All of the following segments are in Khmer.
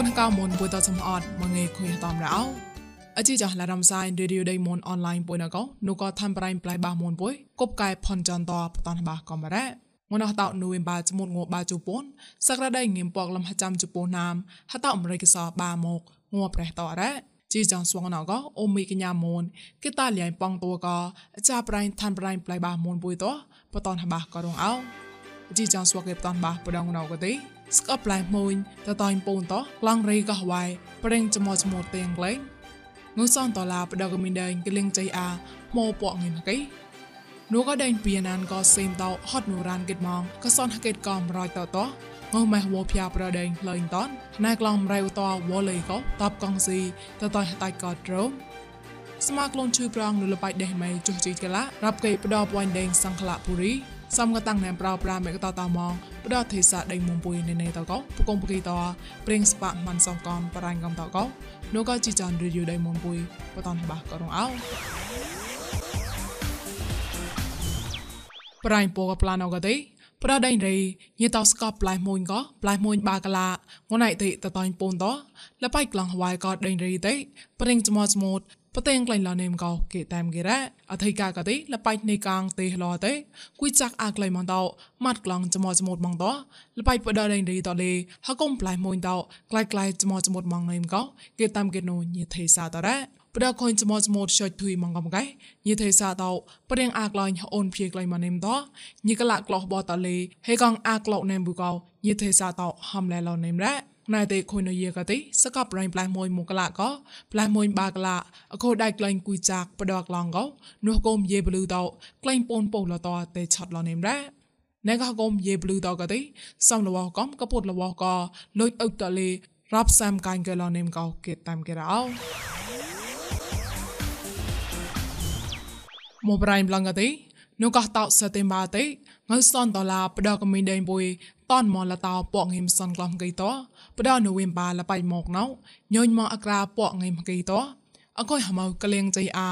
កូនកៅមុនពុយតសំអត់មងេខុយតំរោអជីចាស់ឡារំសាយរេឌីយោដេមុនអនឡាញពុយណកោនូក៏ថាំប្រៃប្លៃបាមុនពុយគប់កែផនចន្តបតនបាកំរ៉ាងនតោនូវេបាចមុតងបាជូពនសក្តាដៃងៀមពកលំហចាំជពណាមហតអមរិកសបាមកងប្រេះតរ៉ាជីចងស្វងណកអូមីកញ្ញាមុនគេតាលៃប៉ងតួកអាចាប្រៃថាំប្រៃប្លៃបាមុនពុយតបតនបាក៏រងអោជីចងស្វកគេបតនបាបដងណៅក៏ទេ ស្កបឡៃមួយតតៃពូនតក្លងរីកោះវ៉ៃប្រេងចមោចមោទៀងក្លែងងូសនតឡាបដកមីដេងក្លៀងចៃអាម៉ោពកងៃមកៃនូក៏ដែងពីណានក៏សេមតោហត់នូរ៉ានគិតម៉ងក៏សនហកេតកំរយតតងើម៉ែវោភៀប្រដែងលែងតនណែក្លងរៃតវលេក៏តបកងស៊ីតតៃតៃក៏ត្រោស្មាក្លូនឈឺប្រងនៅលបៃដេះម៉ៃចុះជីកឡារាប់កេបដបវ៉ៃដេងសង្ឃឡាពុរី សំកតាំងណែប្រោប្រាមេកតតមងផ្ដោទេសាដេងមុំពុយណេណេតកោពកុំពគីតព្រិងស្បាក់មិនសោកំបរាញ់កំតកោនោះក៏ជីចានរីយូដេងមុំពុយបតនបាក៏រងអោប្រាញ់ពកប្លានអកទេប្រដៃរីញីតោស្កបប្លាយមួយក៏ប្លាយមួយបាកាឡាងណៃទេតតាញ់ពូនតលបៃក្លងហវ៉ៃក៏ដេញរីទេព្រិងចមោចមោត ប្រទេសអង់គ្លេសឡានេមកោគេតាមគេរ៉ាអធិការកតិលបៃនៃកងទេឡតេគួយចាក់អាក្លៃម៉ងតោម៉ាត់ក្លងចមោចមោតម៉ងតោលបៃបដរេងរីតលេហកុំប្លៃមួយតោក្លៃក្លៃចមោចមោតម៉ងណេមកោគេតាមគេនូញាទេសាតរ៉ាប្រខុនចមោចមោតឈុចទុយម៉ងកំកៃញាទេសាតោប្រេងអាក្លៃអូនភីក្លៃម៉ណេមតោញាក្លាក់ក្លោះបតលេហេកងអាក្លោកណេមប៊ូកោញាទេសាតោហំឡែឡោណេមរ៉ា ណែទេខុយនយាកតិសកបរៃផ្លែមួយមួកលាក៏ផ្លែមួយបាកលាអកោដៃក្លែងគួយចាក់បដកឡងក៏នោះកុំយេបលឺតោក្លែងពូនពោលតោតែឆត់លនេមដែរណែក៏កុំយេបលឺតោក៏ទេសំលវកំក៏ពុតលវក៏លួយអុកតលីរាប់សាំកាញ់កលនេមក៏គេតាំគេរោមកប្រៃម្លងក៏ទេ នោះក៏តោសទេម៉ាទេងើសនដុល្លារផ្ដកមីដេងបុយតនមកលតោពកងឹមសនក្លំកៃតផ្ដនៅវិញបាលបៃមកណៅញញមកអក្រាពកងឹមកៃតអកុយហមកលៀងចៃអា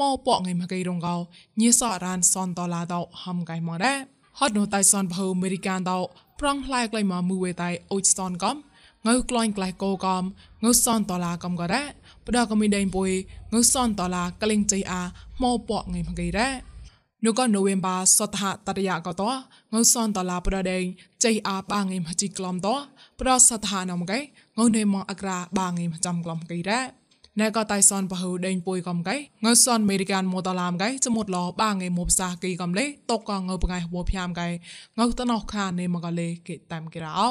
ម៉ោពកងឹមកៃរងកោញីសរានសនដុល្លារតហំកៃមកដែរហត់នោះតៃសនភៅអមេរិកានតប្រងផ្លែក្លៃមកមួយវេតៃអូចស្តនកំងើក្លាញ់ក្លែកោកំងើសនដុល្លារកំក៏ដែរផ្ដកមីដេងបុយងើសនដុល្លារកលៀងចៃអាម៉ោពកងឹមកៃដែរ นูก็โนเวมบาสตหะตระยะก็ตัวงอซอนตลาประเดงใจอาบางเงมจิกลอมตัวปรสถานอมไกงอเนมองอักราบางเงมจำกลอมไกแร่ណែក៏តៃសនបហូដេញពុយកំកៃងើសនអមេរិកានម៉ូតឡាមកៃចមុតឡបាងឯមុបសាគីកំលេតកកងើបងៃហួភៀមកៃងើតណោខានេមកលេគេតាមគេរោ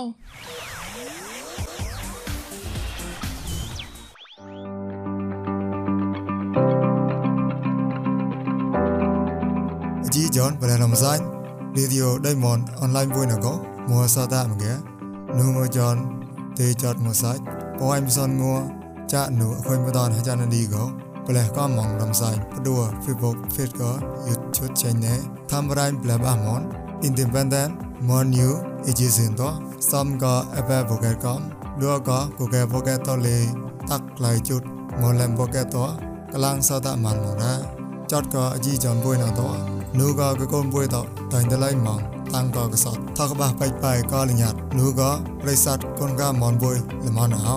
chi chọn và là lòng danh. Radio đây món online vui nào có. Mua sa ta mà ghé. Nu mua chọn thì chọn mua sai có em son mua cha nụ khơi mua đòn hay cha nó đi có và là có mong lòng danh bắt đùa facebook facebook có youtube channel tham gia đây là ba món. Independent món new ejisin to, xong có apple vocal com đưa có của cái vocal to lì. Tắt lại chút một lần vocal to កលាំងសតមន្មរាចតក៏ជីចនបុយណតោ นูก็กะกนป่วยตอตันตะไลมองตังก็กะสอดทอกบะไปไปก็ลิญาตนูก็บริษัทคนกะมอนป่วยละมอนเอา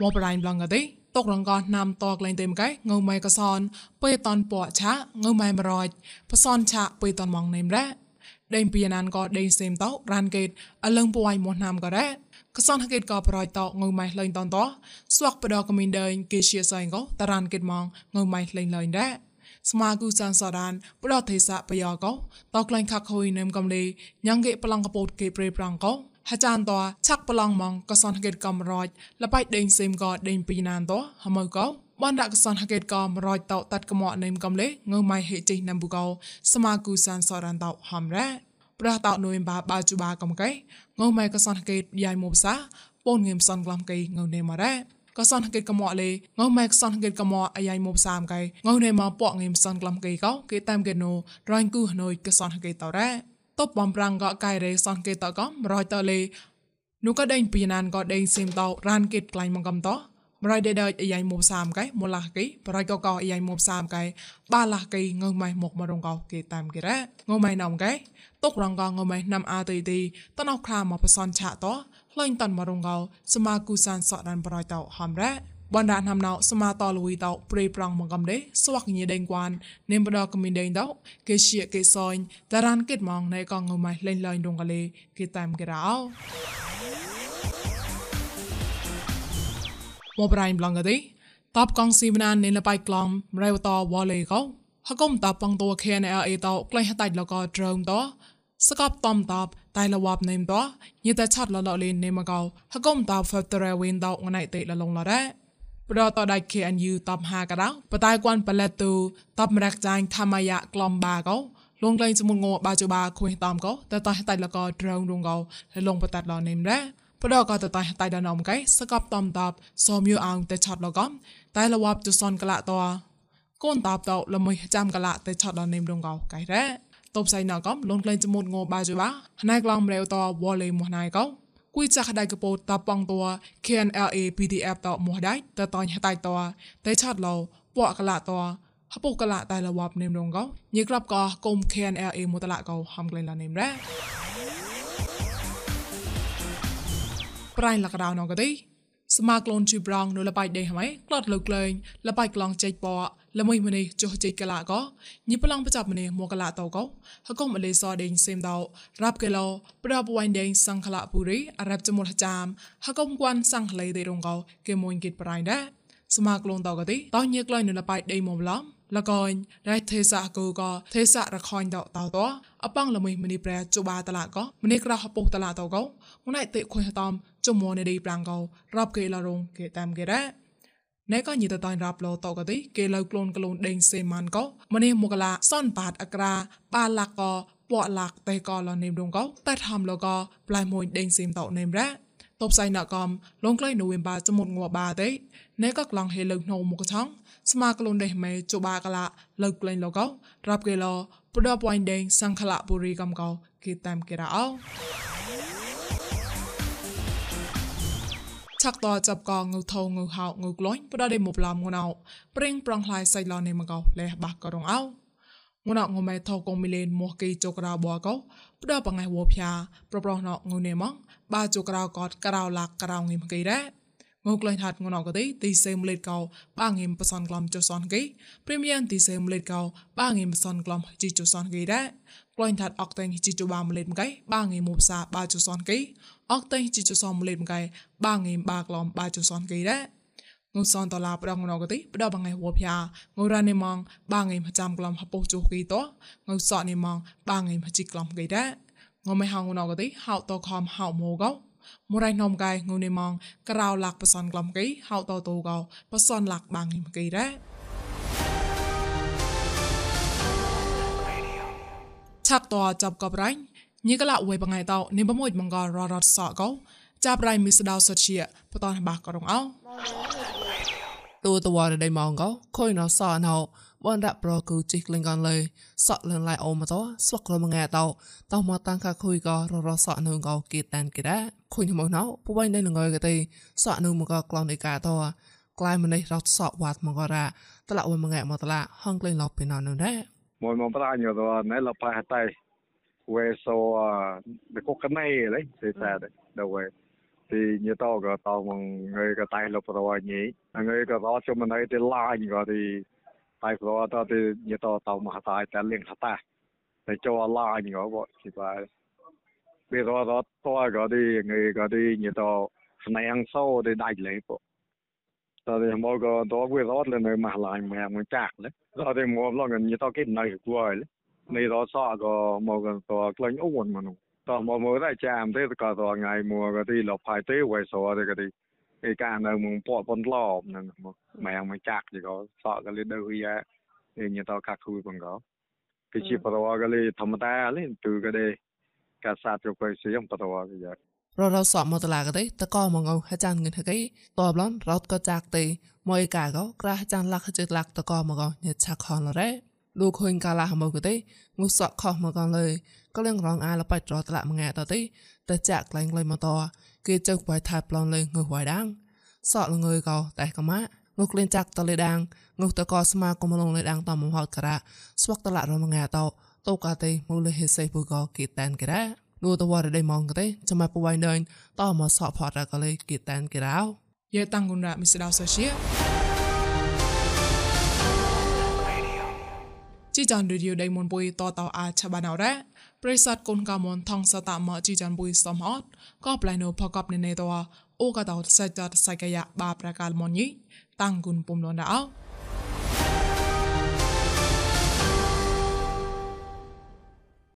วอปรายบลังกะเตตกรองกอนนำตอกเลงเต็มไกงงไมกะซอนเปตอนปอชะงงไมมรอยพซอนชะเปตอนมองเนมแรដេញពីណានក៏ដេញសេមតោរ៉ានកេតអលឹងពួយមកណាំក៏រ៉ា កសនហកេតក៏ប្រយតងើម៉ៃលេងតនតស្វាក់បដកមីនដេងគេជាសៃក៏តារានកេតម៉ងងើម៉ៃលេងលេងដែរស្មាគូសានសដានបដទេសៈបយកោតក្លែងខាក់ហុយនឹមកំលេញ៉ាងកេប្លង់កពោតគេប្រេប្រាំងកោហាចានតឆាក់ប្លង់ម៉ងកសនហកេតកំរយលបៃដេងសេមក៏ដេញពីណានតហមើកោបានដាក់កសនហកេតក៏រយតតាត់កមនឹមកំលេងើម៉ៃហេចេណាំប៊ូកោស្មាគូសានសដានតហំរ៉ា ប្រះតោនុយបាបាជូបាកំកៃងើម៉ៃកសនហកេតយ៉ៃមុបសាពូនងឹមសនក្លំកៃងើនេម៉ារ៉ាក៏សនហកេតកមលេងើម៉ែកសនហកេតកមអាយ៉ៃមុបសាមកៃងើនេម៉ាពកងឹមសនក្លំកៃកោគេតាមកេណូរ៉ាញ់គូហណុយកសនហកេតតរ៉ាតបបំប្រាំងក៏កៃរេសនកេតកំរយតលេនោះក៏ដេញពីណានក៏ដេញស៊ីមតរ៉ានកេតក្លាញ់មកកំត ម្រៃដេដអាយ៉ៃមកសាមកៃមលាកៃប្រៃកកអាយ៉ៃមកសាមកៃបាលាកៃងើម៉ៃមកមរងកោគេតាមគេរ៉ងើម៉ៃណំកៃតុករងកងើម៉ៃណាំអាតៃទីតណោខ្លាមកបសនឆាតោលែងតាន់មរងកោសមាគូសានសក់ដានប្រៃតោហំរ៉បណ្ដានហំណៅសមាតលវីតោព្រៃប្រងមកកំដេស្វាក់ញីដេងគួននេមបដកមីដេងតោគេជាគេសយតារានគិតម៉ងណៃកងងម៉ៃលេងលែងដងកលេគេតាមគេរោ បរៃប្លងកទេតបកងស៊ីវណានិលបៃក្លងរេវតវលេកោហកុំតបបងតួខេណែអេតោក្លេះតៃលកោត្រងតោសកបតំតបតៃលវបណេមតោញេតឆាត់លលលេនេមកោហកុំតបហ្វតរេវិនតោងណៃតេលលងឡរ៉ាប្រតដៃ KNU តប5កដោបតៃគួនបលេតូតបមរកចាញ់ធម្មយៈក្លំបាកោលងក្លែងជាមួយងបាជបាខុញតំកោតតៃតៃលកោត្រងរងកោលលងបតាត់លនេមរ៉ា ប្រដកតតៃតៃដណំកៃសកបតំតបសមយូអងតែឆត់លកំតែលវបទុសនកលតកូនតបតលមួយចាំកលតែឆត់លនេមរងកោកៃរ៉ាតបសៃណកំលងលែងសមុងងបាជបាណៃក្លំរេវតវលេមណៃកោគួយចាក់ដៃកពោតប៉ងតัว KNLA PDF តមោះដៃតតញហតៃតតែឆាត់លោពកកលតហពុកលតែលវបនេមរងកោញីក្របកគុំ KNLA មតលកោហំក្លែងឡានេមរ៉ា ប្រៃលកដៅណកទេសមាក្លូនជីប្រងនៅលបៃដេហ្មៃក្លត់លើក្លែងលបៃក្លងចេចពល្មួយម្នេះចុះចេកកលាក៏ញិប្លងបចាប់ម្នេះមកកលាតក៏ហកុំអលេសដេងសេមដោរាប់កេឡូប្រដបវ៉ៃដេងសង្ខលាពូរីអរ៉ាប់ចមុលចាមហកុំគួនសង្ខលេដេរងក៏គេមួយគិតប្រៃដែរសមាក្លូនតក៏ទីតោញិក្លែងនៅលបៃដេមកឡំលកនរៃទេសៈគូក៏ទេសៈរខនតតតអប៉ងល្មួយម្នេះប្រែជបាតឡាក៏ម្នេះក្រហពុតឡាតក៏ងណៃតិខុយតំ ចមុននេះប្រាំងក៏រាប់គេលរងគេតាមគេរ៉ាណែក៏ញីតតៃរាប់លោតកទីគេលើក្លូនក្លូនដេងសេម៉ាន់ក៏ម្នេះមកឡាសនបាតអក្រាបាឡាក់ក៏ពកឡាក់តែក៏លនេមរងក៏តែធំលក៏ប្លៃមួយដេងសេមតនេមរ៉ាតបសៃណកំលងក្លែងនូវេមបាចមុតងัวបាទេណែក៏ក្លងហេលើណូមកឆងស្មាក្លូនដេមេជបាកឡាលើក្លែងលក៏រាប់គេលប្រដបវ៉ៃដេងសង្ខលបុរីកំក៏គេតាមគេរ៉ោ ឆាក់តចាប់កងងថងងហោងក្លាញ់ប្រដេមកឡំងណៅប្រេងប្រងខ្លៃសៃឡនេមកោលេបាក់ក៏រងអោងណៅងមេថោកងមីលេនមកគីចក្រៅបកោប្រដបងៃវោភាប្រប្រណងនេម៉ងបាចក្រៅកតក្រៅឡាក់ក្រៅងីមកីរ៉ា ងក្លែងហាត់ងណកទេទីសេមលេតកោបាងឹមបសនក្លំចសនគេព្រីមៀនទីសេមលេតកោបាងឹមបសនក្លំជីចសនគេដែរក្លែងថាត់អកតេងជីចបាមលេតមកៃបាងឹមមុបសាបាចសនគេអកតេងជីចសមលេតមកៃបាងឹមបាក្លំបាចសនគេដែរងូសនតឡាប្រងណកទេផ្ដបងឯវភាងូរ៉ានេម៉ងបាងឯមចាំក្លំហពុជុគីតងូសនេម៉ងបាងឯមជីក្លំគេដែរងូមិនហងណកទេហៅតខំហៅម៉ូកោ មរៃនំកៃងូនេម៉ងក្រៅលាក់បសនក្លំគេហៅតតូកោបសនលាក់បាងឯមគេដែរឆាក់តចាប់កបរៃញីកលាអួយបងៃតោនិបមួយបង្កររត់សកោចាប់រៃមីស្ដៅសុជាបតនបាក៏រងអោទូតវ៉ាដៃម៉ងកោខុយណសណោ បនដាក់ប្រគូជីក្លិងកនលើសក់លឹងឡៃអូមតោស្វកលមងាតោតោមកតាំងកាខុយក៏ររសក់នៅកោគីតានគិរ៉ាខុយមកណោពុបៃនៅងើកទេសក់នៅមកក្លងនៃកាតោក្លាយម្នេះរត់សក់វ៉ាត់មករ៉ាតឡាអួយមងាមកតឡាហងក្លែងឡប់ពីណនៅដែរមួយមកប្រាញ់ទៅណែលប៉ះតៃវេសូដកកណៃលេទេតែដល់វេ thì như tao có tao mà người cái tay lục rồi nhỉ người cái đó cho mình ấy thì la như vậy thì tại lo ta thì nhớ tao tàu mà tại ta liên hạt ta. Để cho la nhiều bộ thì bà bây giờ đó to cái đi, người cái đi nhớ tao này ăn sâu để đại lấy bộ. Ta thì mỗi cái đó quay giờ lên người mà lại mẹ mình chặt đấy. Rồi thì mỗi lần người nhớ tao cái này quay đấy. Này đó sợ cái mỗi cái đó lên ổn mà nó tao mỗi mỗi đại chạm thấy cái đó ngày mùa cái đi, lọc phải tế quay sổ thế cái đi. ទេក៏ទីឯកានៅមកពកប៉ុនឡប់ហ្នឹងមកម៉ែមកចាក់ទីក៏សក់ក៏លេដើយ៉ាឯញតកាគូបងក៏គឺជាប្រវក៏លេធម្មតាលេទូក៏ទេកាសាទៅទៅសៀមប្រវក៏យ៉ាររសក់មកតឡាក៏ទេតកមកងហចានងឹហកៃតបឡនរត់ក៏ចាក់ទេមកកាក៏ក្រាហចានលាក់ជិតលាក់តកមកញ៉ាឆាក់ខនរ៉េលោកឃើញកាលាមកទេងុសក់ខោះមកលើក៏លឹងរងអាលបៃត្រតឡាមងាតទេតែចាក់ក្លែងក្លែងមកត គេចៅបៃថាប្លន់លើងើវ៉ៃដាងសក់លងើយកោតែកម៉ាងុកលេនចាក់តលេដាងងុកតកស្មាកុំលងលេដាងតំមហតការៈស្វកតឡារមងាតោតូកាទេមូលហេសេពុកោគីតានការៈនោះតវរដេម៉ងកទេចាំពវៃដេនតមកសក់ផតរកលេគីតានការោយេតាំងគុនរ៉ាមីស្ដៅសូសៀ ជីចានរីឌីអូដៃមុនពុយតតអាចឆបានអរ៉ាប្រិស័តគុនកាមនថងសតមកជីចានពុយសំហតក៏ប្លៃណូផកបនេនេតអូកតោសាច់តសៃកាយបាប្រកាលមនញីតាំងគុនពុំលនដៅ